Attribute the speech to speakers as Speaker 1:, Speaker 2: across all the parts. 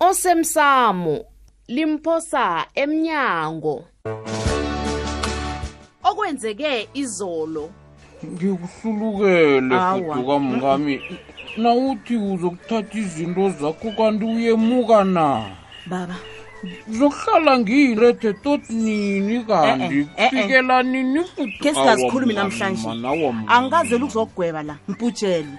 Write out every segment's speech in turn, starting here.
Speaker 1: osemsamo limphosa emnyango okwenzeke izolo
Speaker 2: ngikuhlulukele
Speaker 1: Awa.
Speaker 2: fuduka mngami nawuthi uzokuthatha izinto zakho kanti uyemuka na
Speaker 3: baba
Speaker 2: ngizokuhlala ngiyirethe tot nini kanti
Speaker 3: Eh, eh, eh, eh.
Speaker 2: kufikela nini fudu
Speaker 3: khe singazikhulumi namhlanje angikaze lukuzokugweba la mputshele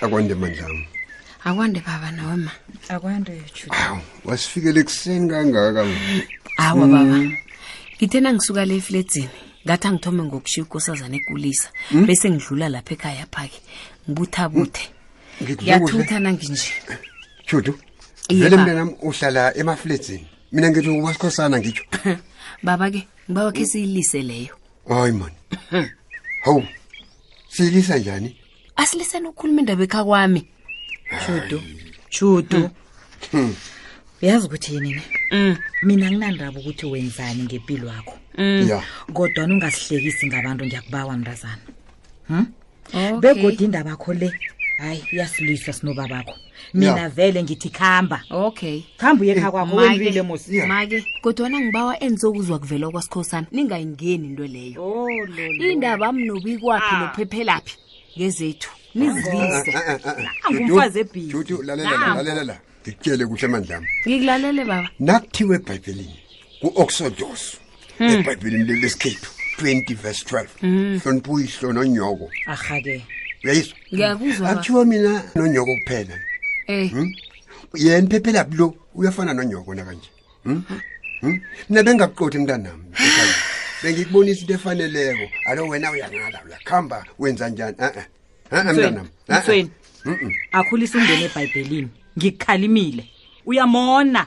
Speaker 4: akwande mandlami
Speaker 5: akwande baba noma
Speaker 6: akwande juda
Speaker 4: awu wasifikela ekuseni kangaka
Speaker 5: awa baba ngithe nangisuka le efledzini ngathi angithome ngokushiya ukosazana ekulisa hmm? bese ngidlula lapha ekhaya phake ngibuthabuthe hmm? ngiyathutha nanginje
Speaker 4: judu vele mntanam uhlala emafledzini mina ngithi ubasikhosana ngitsho
Speaker 5: baba-ke ngiba wakhe siyilise leyo
Speaker 4: hayi mani hawu silisa njani
Speaker 5: asiliseni ukukhuluma indaba ekha kwami
Speaker 6: judu judu Hmm. uyazi ukuthi yini ne
Speaker 5: Mm.
Speaker 6: mina nginandaba ukuthi wenzani ngempilo yakho Mm.
Speaker 4: ya
Speaker 6: kodwa nungasihlekisi ngabantu ngiyakubawa mntazana hm
Speaker 5: Okay.
Speaker 6: begodi indaba yakho le hayi iyasilwiswa sinobabakho mina
Speaker 4: Yeah.
Speaker 6: vele ngithi khamba
Speaker 5: okay
Speaker 6: khamba uye kha kwakho
Speaker 5: Make.
Speaker 6: wendile
Speaker 4: mos Yeah.
Speaker 5: make kodwana ngibawa enizokuzwa kuvela kwasikhosana ningayingeni into leyo
Speaker 6: Oh, lolo.
Speaker 5: indaba mnobikwaphi Ah. nophephelaphi ngezethu nizilise
Speaker 6: Ah, ah, ah, ah. Nangu umfazi ebhizi.
Speaker 4: Dudu, Dudu, lalela la, Nangu. lalela la ngikutshele kuhle amandla ami
Speaker 5: ngikulalele baba
Speaker 4: nakuthiwe ebhayibhelini ku-oxodos hmm. ebhayibhelini lelesikhethu 20 verse 12 hmm. hlonipha uyihlo nonyoko
Speaker 6: ahake
Speaker 4: uyayizwa
Speaker 5: ngiyakuzwa
Speaker 4: akuthiwa mina nonyoko kuphela
Speaker 5: eh hmm?
Speaker 4: yena iphephela bulo uyafana nonyoko nakanje hmm? hmm? mina bengakuqothi mntanami bengikubonisa into efaneleko alo wena uyangala uyakuhamba wenza njani e-e mtsweni
Speaker 6: akhulisa ungene ebhayibhelini ngikhalimile uyamona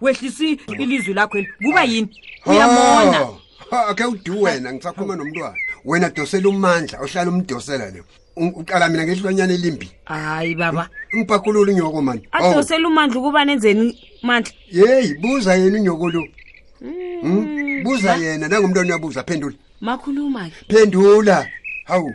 Speaker 6: wehlisa ilizwi lakho eli kuba yini uyamona
Speaker 4: akhe ude wena ngisakhuluma nomntwana wena dosela umandla ohlala umdosela le uqala mina ngehlwanyana elimbi
Speaker 5: hayi baba
Speaker 4: ngibhakulula unyoko mani
Speaker 5: adosela umandla ukuba nenzeni mandla
Speaker 4: yeyi buza yena unyoko lo hmm? buza yena nangumntwana uyabuza phendula
Speaker 5: makhuluma-ke
Speaker 4: phendula hawu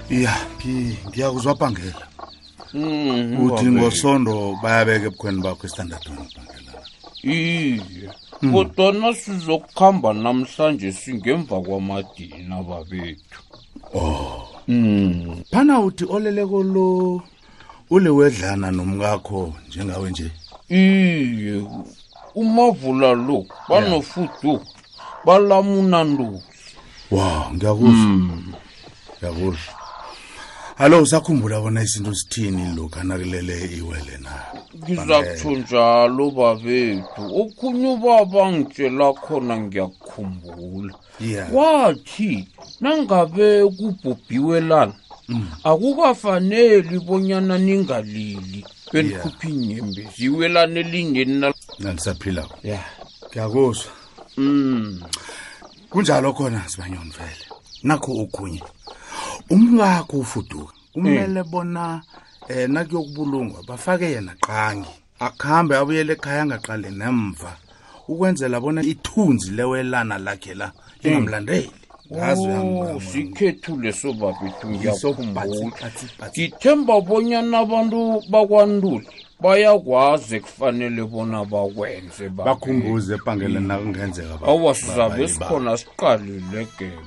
Speaker 7: ya ngi- ngiyakuzwa bhangela
Speaker 2: Mm,
Speaker 7: uthi
Speaker 2: Mbabela.
Speaker 7: ngosondo bayabeka ebukhweni bakho esithandathweni bhangela
Speaker 2: iye Mm. kodwana sizokuhamba namhlanje singemva kwamadina babethu oh
Speaker 7: phana uthi oleleko lo uliwedlana nomkakho njengawe nje
Speaker 2: iye umavula lo banofudu balamuna nduzi
Speaker 7: wa ngiyakuzwa hmm. ngiyakuzwa alo usakhumbula bona izinto zithini lokha nakulele iwele na
Speaker 2: ngizakutsho njalo babethu okhunye ubaba ngitshela khona ngiyakukhumbula
Speaker 7: yeah
Speaker 2: wathi nangabe kubhobhiwe lana Mm. akukafaneli bonyana ningalili benikhuphi inyembe ziwelane elingeni na
Speaker 7: nandisaphilako
Speaker 2: ya
Speaker 7: ngiyakuzwa
Speaker 2: mm
Speaker 7: kunjalo khona sibanyoni vele nakho okhunye umkakho ufuduka kumele bona um nakuyokubulungwa bafake yena qangi akhambe abuyele ekhaya angaqali nemva ukwenzela bona ithunzi lewelana lakhe la lingamlandeli
Speaker 2: Oh, sikhethu leso babethu ngiyakhumbula ngithemba bonyana abantu bakwantuli bayakwazi kufanele bona bakwenze
Speaker 7: bakhumbuze ebhangela nakungenzeka
Speaker 2: awa sizabe sikhona siqalile
Speaker 8: gebe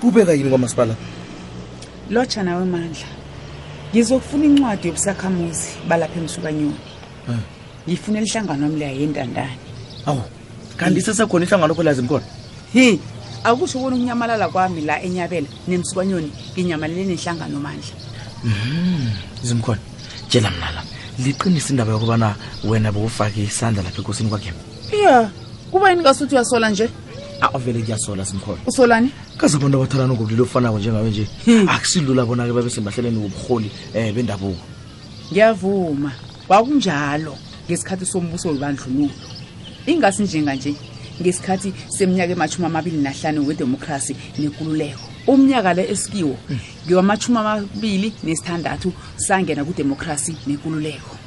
Speaker 8: kubeka yini kwamasipala
Speaker 3: lotsha nawe mandla ngizokufuna incwadi yobusakhamuzi balapha emsukanyoni ah. ngifuna elihlangano wami leya yentandane
Speaker 8: awu kanti isesekhona ihlangano pho lazi mkhona
Speaker 3: hi akusho kona ukunyamalala kwami la enyabela nemsukanyoni nginyamalele nenhlangano mandla hmm,
Speaker 8: zimkhona tshela mnala liqinisa indaba yokubana wena bowufake isandla lapha ekosini kwakhe
Speaker 3: ya kuba yini kasuthi uyasola nje
Speaker 8: avele kuyasola simkhona
Speaker 3: usolani
Speaker 8: kaze abantu abathalana ngobulilo ofanako njengawe nje hmm. akusilula bona-ke babe sembahleleni wobuholi um eh, bendabuko
Speaker 3: ngiyavuma kwakunjalo ngesikhathi sombuso webandlululo ingasi njenganje ngesikhathi seminyaka emashumi amabili nahlanu wedemokhrasi nekululeko umnyaka le esikiwo hmm. ngewamashumi amabili nesithandathu sangena kudemokhrasi nekululeko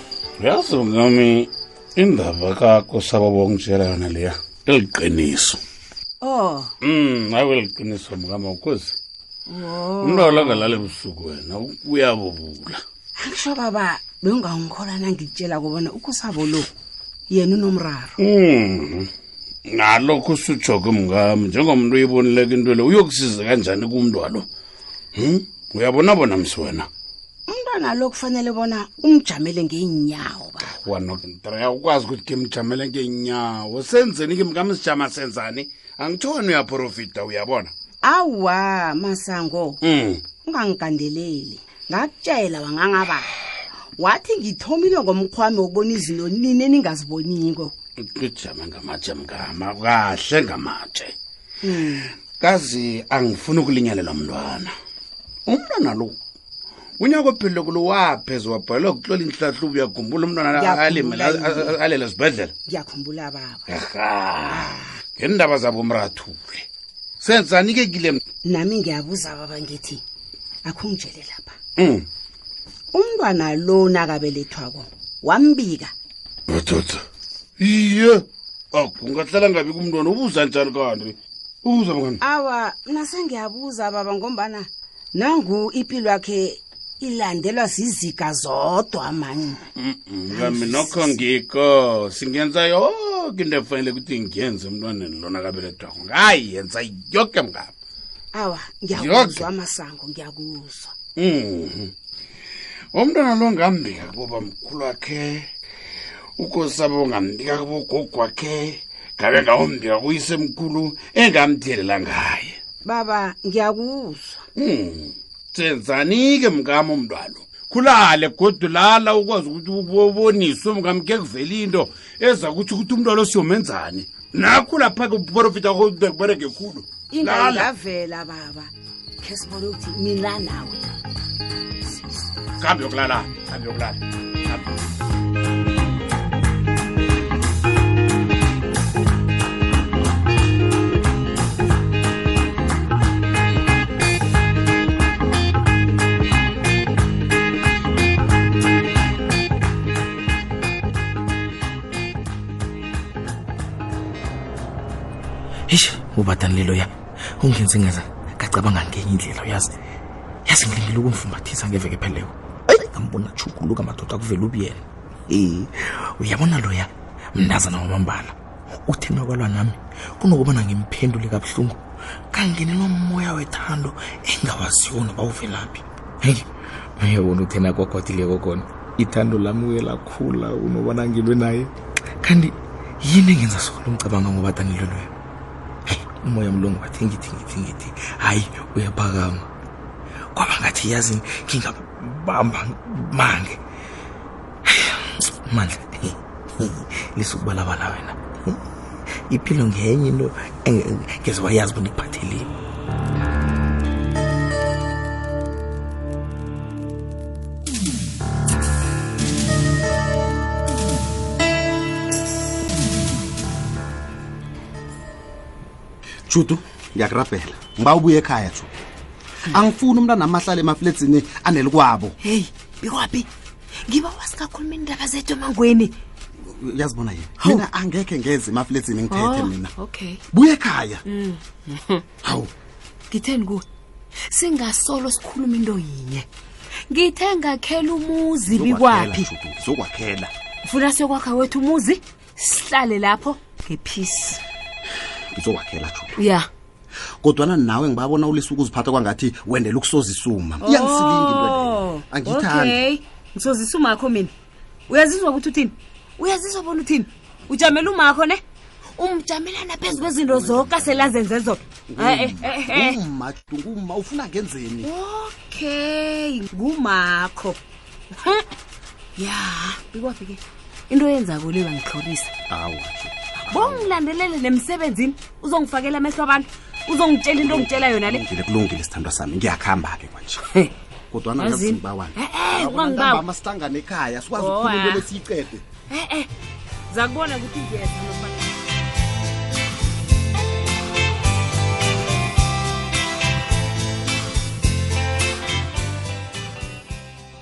Speaker 9: yazi ngami indaba kakho saba bongitshela yona leya iliqiniso
Speaker 6: oh
Speaker 9: um ayi weliqiniso mkama ukhozi wo umntu alangalali busuku wena u- uyabubula
Speaker 6: angisho baba bewungangikhola nangikutshela kubona ukhusabo lo yena unomraro
Speaker 9: um nalokho usujoke mngami njengomntu uyibonileka into le uyokusiza kanjani kumntu walo um uyabona bona msi wena
Speaker 6: umntwana lo kufanele bona umjamele ngeenyawo baba
Speaker 9: wanodrea ukwazi ukuthi ngimjamele ngeenyawo senzeni ke mkamsijama senzani angithoni uyaprofita uyabona
Speaker 6: awa masango
Speaker 9: mm.
Speaker 6: ungangigandeleli ngakutshela wangangaba wathi ngithomile ngomkhwami wokubona izinto nini eningaziboniko
Speaker 9: kujama ngamatshe mngama kahle ngamatshe kazi angifuni ukulinyalelwa mntwana umntwana lo unyaka ophilile kulo wapheze wabhalelwa kutlola inhlahlubo uyakhumbula umntwana
Speaker 6: Ngiyakhumbula
Speaker 9: alimele a- a- a- alele esibhedlela
Speaker 6: ngiyakhumbula baba
Speaker 9: aha ngendaba zabo mrathule senzani ke kile m-
Speaker 6: nami ngiyabuza baba ngithi akhungitshele lapha
Speaker 9: Mm.
Speaker 6: umntwana lo nakabelethwako wambika
Speaker 9: madoda iye awu ungahlala ngabi kumntwana ubuza njani kanti ubuza mngani
Speaker 6: awa mna sengiyabuza baba ngombana nangu impilo yakhe ilandelwa ziziga zodwa mani
Speaker 9: kami nokho ngikho singenza yoke into efanele ukuthi ngiyenze emntwaneni lona kabelethwako ngayi yenza yoke mngami
Speaker 6: awa ngiyakuzwa amasango ngiyakuzwa
Speaker 9: mhm umntwana lo ngambika kuboba mkhulu wakhe ukosaba ongambika kubogogo wakhe ngabe ngawumbika kuyise mkhulu engamthelela ngaye
Speaker 6: baba ngiyakuzwa
Speaker 9: hmm, senzani-ke mkama umntwalo khulale godu lala ukwazi ukuthi uboniswe mkamke kuvela into eza kuthi ukuthi umntu alo siyomenzani nakho lapha kuporofita kuberege khulu indawo
Speaker 6: ingavela baba khe sibone ukuthi mina nawe
Speaker 9: kambe yokulala kambe yokulala
Speaker 8: eish ubadanile loya ungenzi ngaza ngacabanga ngenye indlela uyazi yazi ngilingile ukumfumbathisa ngeveke epheleko eyi ngambona chuguluka madoda kuvela ubuyena e uyabona loya mntazana wamambala uthi nakwalwa nami kunokubana ngimphendule kabuhlungu kangenelwa mmoya wethando engawaziwo noba uvelaphi heyi mayebona uthe nakogothileko kona ithando lami uyelakhula unobana ngilwe naye kanti yini engenza solo umcabanga ngoba danilwe loyo heyi umoya mlungu wathi ngithi ngithi ngithi hayi uyaphakama kwaba ngathi yazini ngingabamba mange mandla lisukubalabala wena iphilo ngenye into ngeze wayazi bona ikuphathelile
Speaker 10: judu ngiyakurabhela ngiba ubuye ekhaya judu angifuni umntwana amahlala emafletsini anelikwabo
Speaker 5: heyi bikwaphi ngiba wasingakhuluma indaba zethu emangweni
Speaker 10: uyazibona yini mina angekhe ngeze emafledzini ngiphethe
Speaker 5: Oh,
Speaker 10: mina
Speaker 5: okay
Speaker 10: buye ekhaya
Speaker 5: Mm.
Speaker 10: hawu
Speaker 5: ngitheni kuwe singasolo sikhuluma into yinye ngithe ngakhela umuzi
Speaker 10: bikwaphhi ngizokwakhela
Speaker 5: funa siyokwakha wethu umuzi sihlale lapho ngephisi
Speaker 10: ngizokwakhela jula
Speaker 5: ya
Speaker 10: kodwana nawe ngibabona ulisa ukuziphatha kwangathi wendela ukusozisuma iyangisilinga into leyo
Speaker 5: Oh, angiyithandi okay ngisozisa umakho mina uyazizwa ukuthi uthini uyazizwa bona uthini ujamela umakho ne umjamelana phezu kwezinto zonke aselazenze zona Eh, eh, eh, eh.
Speaker 10: umma Jula, umma ufuna ngenzeni
Speaker 5: okay ngumakho ya bikwafike into yenzako le bangitlhorisa
Speaker 10: awa
Speaker 5: bongilandelele nemsebenzini uzongifakela amehlo abantu uzongitshela into ongitshela yona le
Speaker 10: kulungile kulungile sithandwa sami ngiyakuhamba-ke kwanje He. kodwana
Speaker 5: Yazini.
Speaker 10: ngazingibawana
Speaker 5: Eh, eh, ungangibawa.
Speaker 10: sihlangane ekhaya sikwazi
Speaker 5: Oh,
Speaker 10: ukukhulumela
Speaker 5: ah. siyiqede e-e zakubona ukuthi ngiyeza nofana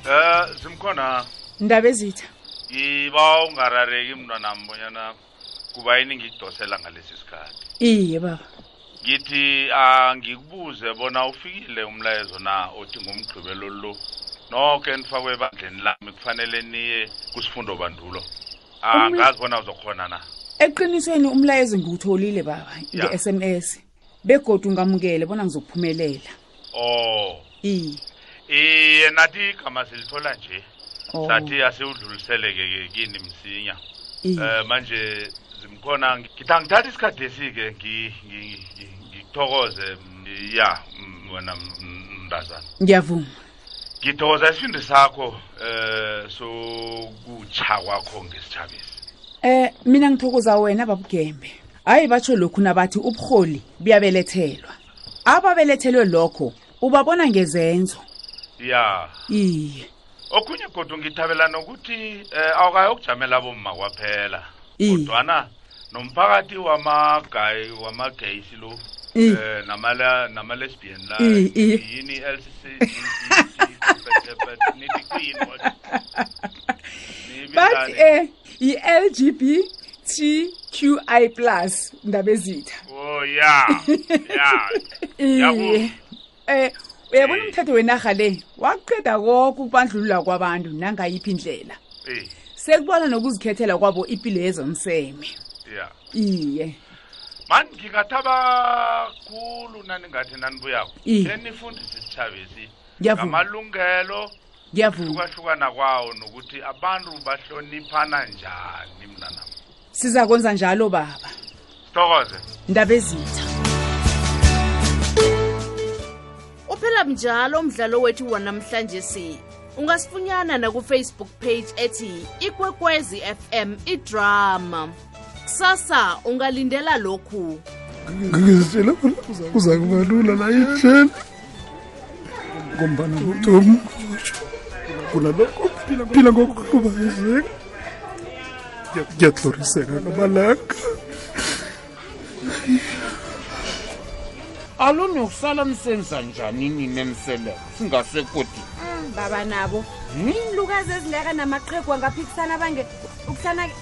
Speaker 11: Eh simkhona
Speaker 3: ndaba ezitha
Speaker 11: ngiba ungarareki mntwanami bonyana kubayini ngikudosela ngalesi sikhathi
Speaker 3: iye baba
Speaker 11: ngithi angikubuze bona ufikile umlayezo na othi ngomgqibelo lo noke nifakwe ebandleni lami kufanele niye kusifundo bandulo angazi bona uzokhona na
Speaker 3: eqinisweni umlayezo ngiwutholile baba
Speaker 11: nge-s
Speaker 3: m s begodwa ungamukele bona ngizokuphumelela
Speaker 11: oh
Speaker 3: iye
Speaker 11: iye nathi igama silithola nje
Speaker 3: oh.
Speaker 11: sathi asiwudluliseleke ke kini msinya um manje zimkhona ngithi angithatha isikhathi esi-ke ngithokoze ya wena mntazana
Speaker 3: ngiyavuma
Speaker 11: ngithokoza isifundo sakho um eh, sokutsha kwakho ngesitshabisi um
Speaker 3: eh, mina ngithokoza wena babugembe hhayi batsho lokhu nabathi ubuholi buyabelethelwa ababelethelwe lokho ubabona ngezenzo
Speaker 11: ya
Speaker 3: iye
Speaker 11: okhunye godu ngithabela nokuthi um awukayokujamela bomma kwaphela
Speaker 3: Iye.
Speaker 11: kodwana nomphakathi wamagayi wamagayisi lo
Speaker 3: Iye.
Speaker 11: eh, namala- namalesbian la
Speaker 3: Iye, iye.
Speaker 11: yini LCC, nithi kuyini kodwa?
Speaker 3: Nibiza bathi ni- um i-lgbtqi plus ndabezitha
Speaker 11: oh ya ya
Speaker 3: iye eh uyabona umthetho wenarha le waqeda konke ukubandlulula kwabantu nangayiphi indlela sekubona nokuzikhethela kwabo ipilo yezomseme
Speaker 11: ya
Speaker 3: iye
Speaker 11: man ngingathaba khulu naningathi nanibuyako enifundise isithabesi ngamalungelo
Speaker 3: ngiyavuma
Speaker 11: ukwahlukana kwawo nokuthi abantu bahloniphana njani mntanam
Speaker 3: siza kwenza njalo baba
Speaker 11: thokoze
Speaker 3: ndaba ezitha
Speaker 1: uphela mnjalo umdlalo wethu wanamhlanje si ungasifunyana nakufacebook page ethi ikwekwezi fm idrama kusasa ungalindela lokhu
Speaker 12: ngizitshela bona uza kubalula la itshela ngombana kuthoma kunalokho phila ngokuhlubayezeka ngiyatloriseka ngamalanga
Speaker 2: alo niyokusala nisenza njani nini eniseleko singasekoti
Speaker 13: baba nabo iinlukazi ezileka namaqhegu angaphikisana bange
Speaker 2: ukusana